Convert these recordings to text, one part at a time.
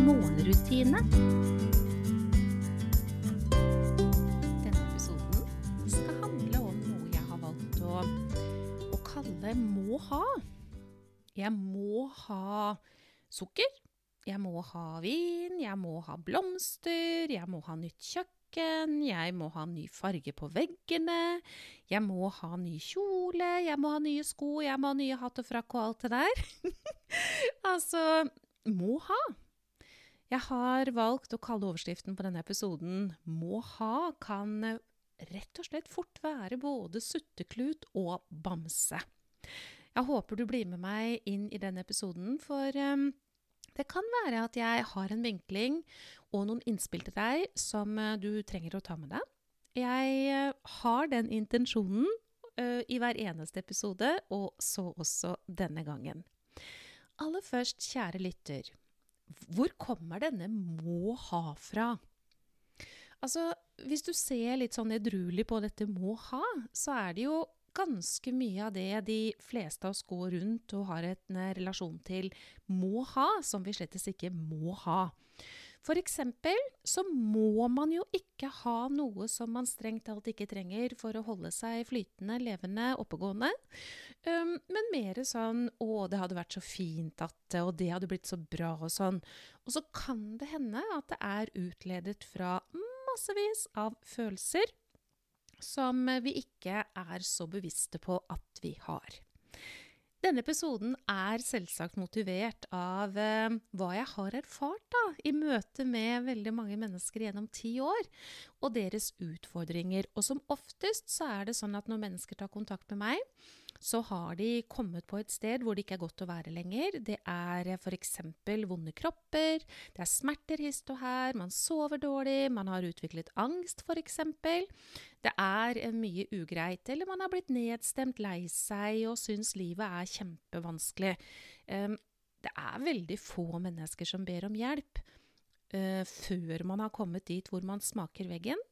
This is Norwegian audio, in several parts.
morgenrutine. Denne episoden skal handle om noe jeg har valgt å, å kalle må ha. Jeg må ha sukker. Jeg må ha vin, jeg må ha blomster, jeg må ha nytt kjøkken, jeg må ha ny farge på veggene, jeg må ha ny kjole, jeg må ha nye sko, jeg må ha nye hatt og frakk og alt det der. altså må ha. Jeg har valgt å kalle overskriften på denne episoden 'Må ha' kan rett og slett fort være både sutteklut og bamse. Jeg håper du blir med meg inn i denne episoden, for um, det kan være at jeg har en vinkling og noen innspill til deg som eh, du trenger å ta med deg. Jeg eh, har den intensjonen i hver eneste episode, og så også denne gangen. Aller først, kjære lytter, hvor kommer denne må ha fra? Altså, hvis du ser litt sånn edruelig på dette må ha, så er det jo ganske mye av det de fleste av oss går rundt og har en relasjon til må ha, som vi slettes ikke må ha. For eksempel så må man jo ikke ha noe som man strengt talt ikke trenger for å holde seg flytende, levende, oppegående. Um, men mer sånn 'Å, det hadde vært så fint at Og det hadde blitt så bra', og sånn. Og så kan det hende at det er utledet fra massevis av følelser som vi ikke er så bevisste på at vi har. Denne episoden er selvsagt motivert av eh, hva jeg har erfart da, i møte med veldig mange mennesker gjennom ti år, og deres utfordringer. Og som oftest så er det sånn at når mennesker tar kontakt med meg, så har de kommet på et sted hvor det ikke er godt å være lenger. Det er f.eks. vonde kropper, det er smerter hist og her, man sover dårlig, man har utviklet angst f.eks. Det er mye ugreit, eller man har blitt nedstemt, lei seg og syns livet er kjempevanskelig. Um, det er veldig få mennesker som ber om hjelp uh, før man har kommet dit hvor man smaker veggen.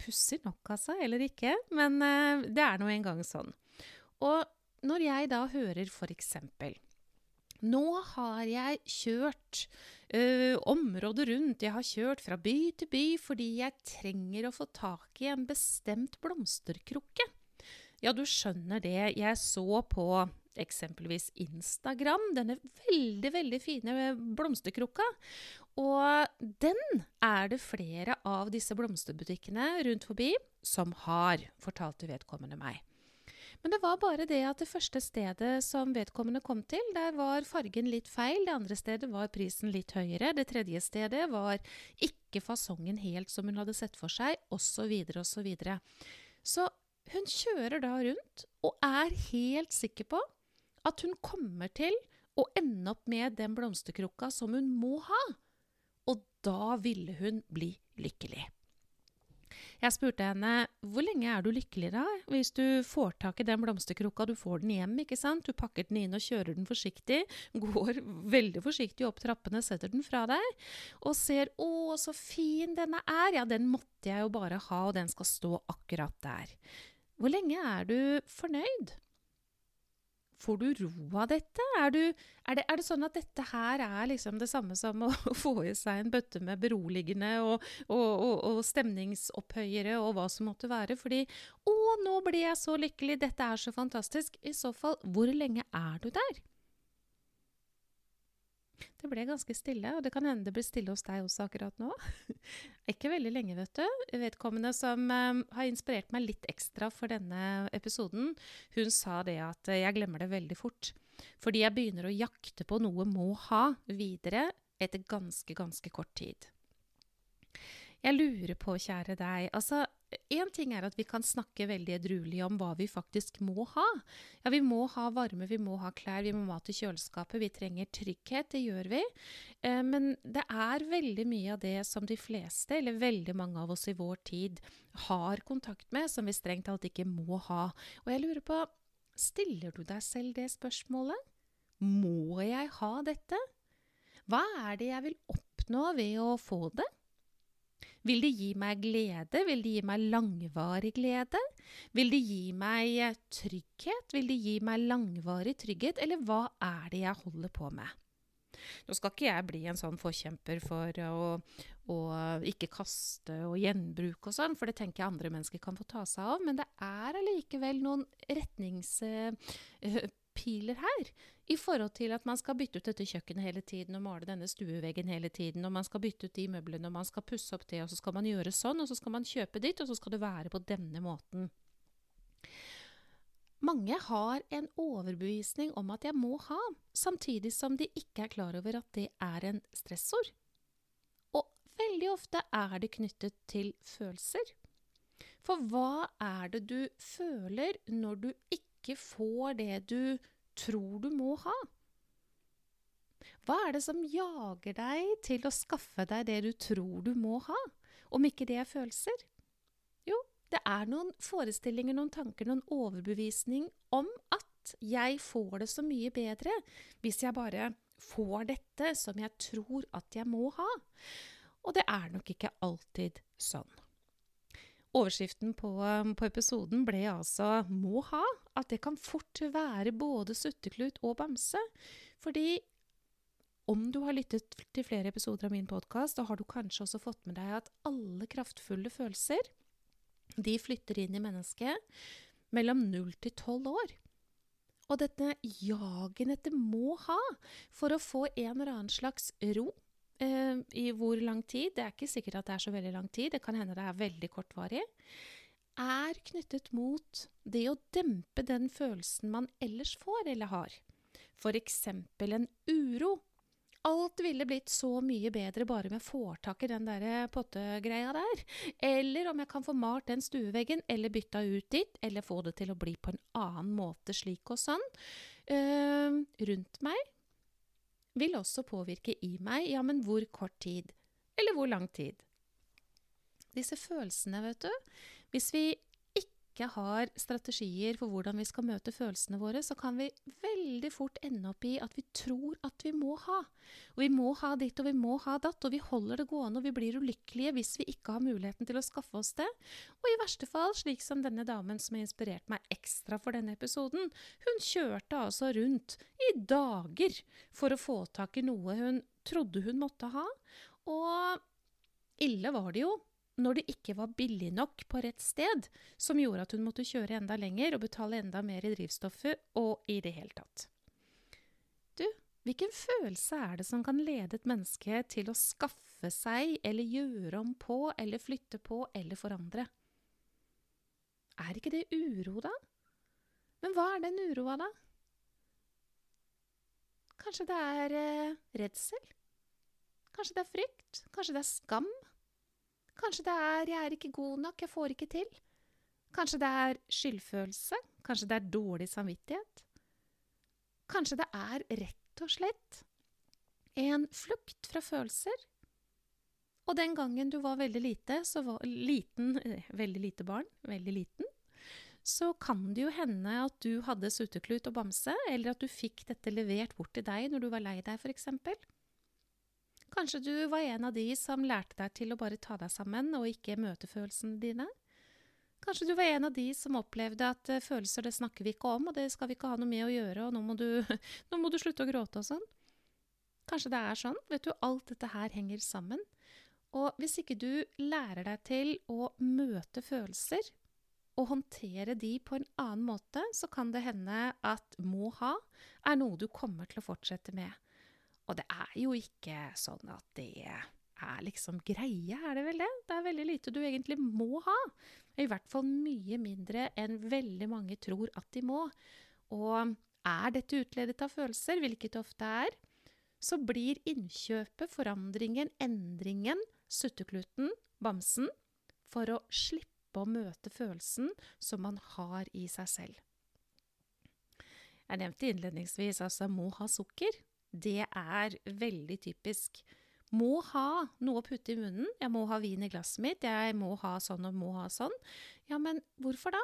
Pussig nok, altså, eller ikke, men det er nå engang sånn. Og når jeg da hører f.eks. Nå har jeg kjørt ø, området rundt, jeg har kjørt fra by til by fordi jeg trenger å få tak i en bestemt blomsterkrukke. Ja, du skjønner det. Jeg så på eksempelvis Instagram denne veldig, veldig fine blomsterkrukka. Og den er det flere av disse blomsterbutikkene rundt forbi som har, fortalte vedkommende meg. Men det var bare det at det første stedet som vedkommende kom til, der var fargen litt feil. Det andre stedet var prisen litt høyere. Det tredje stedet var ikke fasongen helt som hun hadde sett for seg, osv., osv. Så, videre, så hun kjører da rundt og er helt sikker på at hun kommer til å ende opp med den blomsterkrukka som hun må ha. Og da ville hun bli lykkelig. Jeg spurte henne hvor lenge er du lykkelig da, hvis du får tak i den blomsterkrukka, du får den hjem, ikke sant, du pakker den inn og kjører den forsiktig, går veldig forsiktig opp trappene, setter den fra deg, og ser å, så fin denne er, ja, den måtte jeg jo bare ha, og den skal stå akkurat der. Hvor lenge er du fornøyd? Får du ro av dette? Er, du, er, det, er, det, sånn at dette her er liksom det samme som å få i seg en bøtte med beroligende og, og, og, og stemningsopphøyere og hva som måtte være? Fordi 'Å, nå blir jeg så lykkelig, dette er så fantastisk'. I så fall, hvor lenge er du der? Det ble ganske stille, og det kan hende det blir stille hos deg også akkurat nå. Ikke veldig lenge, vet du. Vedkommende som um, har inspirert meg litt ekstra for denne episoden, hun sa det at uh, jeg glemmer det veldig fort. Fordi jeg begynner å jakte på noe må ha videre etter ganske, ganske kort tid. Jeg lurer på, kjære deg altså, Én ting er at vi kan snakke veldig edruelig om hva vi faktisk må ha. Ja, vi må ha varme, vi må ha klær, vi må mat i kjøleskapet, vi trenger trygghet. Det gjør vi. Eh, men det er veldig mye av det som de fleste, eller veldig mange av oss i vår tid, har kontakt med, som vi strengt talt ikke må ha. Og jeg lurer på, stiller du deg selv det spørsmålet? Må jeg ha dette? Hva er det jeg vil oppnå ved å få det? Vil det gi meg glede? Vil det gi meg langvarig glede? Vil det gi meg eh, trygghet? Vil det gi meg langvarig trygghet? Eller hva er det jeg holder på med? Nå skal ikke jeg bli en sånn forkjemper for å, å ikke kaste og gjenbruke og sånn, for det tenker jeg andre mennesker kan få ta seg av. Men det er allikevel noen retnings... Uh, her. I forhold til at man skal bytte ut dette kjøkkenet hele tiden og male denne stueveggen hele tiden, og man skal bytte ut de møblene, og man skal pusse opp det, og så skal man gjøre sånn, og så skal man kjøpe ditt, og så skal det være på denne måten. Mange har en overbevisning om at jeg må ha, samtidig som de ikke er klar over at det er en stressord. Og veldig ofte er det knyttet til følelser. For hva er det du føler når du ikke får det du tror du må ha? Hva er det som jager deg til å skaffe deg det du tror du må ha, om ikke det er følelser? Jo, det er noen forestillinger, noen tanker, noen overbevisning om at jeg får det så mye bedre hvis jeg bare får dette som jeg tror at jeg må ha. Og det er nok ikke alltid sånn. Overskriften på, um, på, episoden ble altså 'må ha'. At det kan fort være både sutteklut og bamse. Fordi om du har lyttet til flere episoder av min podkast, da har du kanskje også fått med deg at alle kraftfulle følelser de flytter inn i mennesket mellom 0 til 12 år. Og dette jagen etter må ha for å få en eller annen slags ro eh, i hvor lang tid, det er ikke sikkert at det er så veldig lang tid, det kan hende det er veldig kortvarig, er knyttet mot det å dempe den følelsen man ellers får eller har. Eksempel en uro. Alt ville blitt så mye bedre bare om jeg får tak i den der pottegreia der. Eller om jeg kan få malt den stueveggen, eller bytta ut dit, eller få det til å bli på en annen måte slik og sånn. Uh, rundt meg vil også påvirke i meg, ja, men hvor kort tid? Eller hvor lang tid? Disse følelsene, vet du. Hvis vi ikke har strategier for hvordan vi skal møte følelsene våre, så kan vi veldig fort ende opp i at vi tror at vi må ha. Og vi må ha ditt og vi må ha datt, og vi holder det gående og vi blir ulykkelige hvis vi ikke har muligheten til å skaffe oss det. Og i verste fall, slik som denne damen som har inspirert meg ekstra for denne episoden, hun kjørte altså rundt i dager for å få tak i noe hun trodde hun måtte ha. Og ille var det jo når det ikke var billig nok på rett sted, som gjorde at hun måtte kjøre enda lenger og betale enda mer i drivstoffet, og i det hele tatt. Du, hvilken følelse er det som kan lede et menneske til å skaffe seg eller gjøre om på eller flytte på eller forandre? Er ikke det uro, da? Men hva er den uroa, da? Kanskje det er eh, redsel? Kanskje det er frykt? Kanskje det er skam? Kanskje det er 'jeg er ikke god nok, jeg får ikke til'. Kanskje det er skyldfølelse. Kanskje det er dårlig samvittighet. Kanskje det er rett og slett en flukt fra følelser. Og den gangen du var veldig lite, var liten, veldig lite barn, veldig liten, så kan det jo hende at du hadde sutteklut og bamse, eller at du fikk dette levert bort til deg når du var lei deg, f.eks. Kanskje du var en av de som lærte deg til å bare ta deg sammen og ikke møte følelsene dine? Kanskje du var en av de som opplevde at uh, følelser det snakker vi ikke om, og det skal vi ikke ha noe med å gjøre, og nå må du, nå må du slutte å gråte og sånn. Kanskje det er sånn. Vet du, alt dette her henger sammen. Og hvis ikke du lærer deg til å møte følelser og håndtere de på en annen måte, så kan det hende at må ha er noe du kommer til å fortsette med. Og det er jo ikke sånn at det er liksom greie, er det vel det? Det er veldig lite du egentlig må ha. I hvert fall mye mindre enn veldig mange tror at de må. Og er dette utledet av følelser, hvilket det ofte er, så blir innkjøpet, forandringen, endringen, suttekluten, bamsen for å slippe å møte følelsen som man har i seg selv. Jeg nevnte innledningsvis altså må ha sukker. Det er veldig typisk. Må ha noe å putte i munnen. Jeg må ha vin i glasset mitt. Jeg må ha sånn og må ha sånn. Ja, men hvorfor da?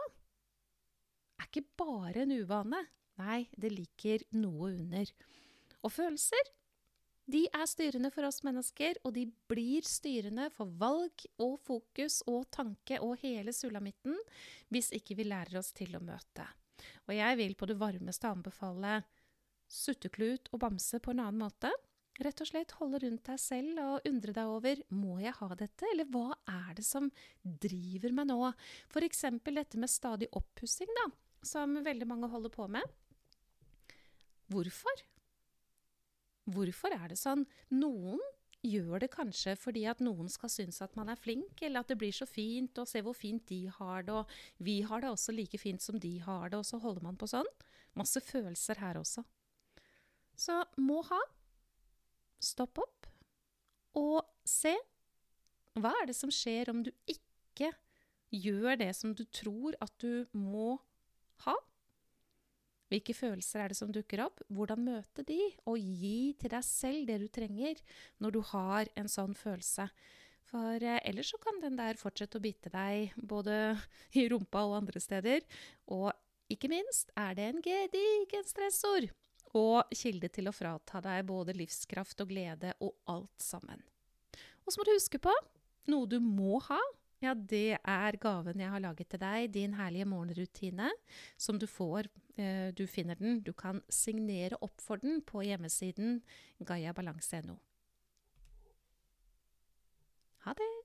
Er ikke bare en uvane. Nei, det ligger noe under. Og følelser, de er styrende for oss mennesker, og de blir styrende for valg og fokus og tanke og hele sulamitten hvis ikke vi lærer oss til å møte. Og jeg vil på det varmeste anbefale sutteklut og bamse på en annen måte. Rett og slett holde rundt deg selv og undre deg over må jeg ha dette, eller hva er det som driver meg nå? For eksempel dette med stadig oppussing, da, som veldig mange holder på med. Hvorfor? Hvorfor er det sånn? Noen gjør det kanskje fordi at noen skal synes at man er flink, eller at det blir så fint, og se hvor fint de har det, og vi har det også like fint som de har det, og så holder man på sånn. Masse følelser her også. Så må ha. Stopp opp og se. Hva er det som skjer om du ikke gjør det som du tror at du må ha? Hvilke følelser er det som dukker opp? Hvordan møte de? Og gi til deg selv det du trenger når du har en sånn følelse. For eh, ellers så kan den der fortsette å bite deg både i rumpa og andre steder. Og ikke minst er det en gedigen stressord og kilde til å frata deg både livskraft og glede og alt sammen. Og så må du huske på noe du må ha ja, det er gaven jeg har laget til deg, din herlige morgenrutine, som du får. Eh, du finner den. Du kan signere opp for den på hjemmesiden gaiabalanse.no. Ha det!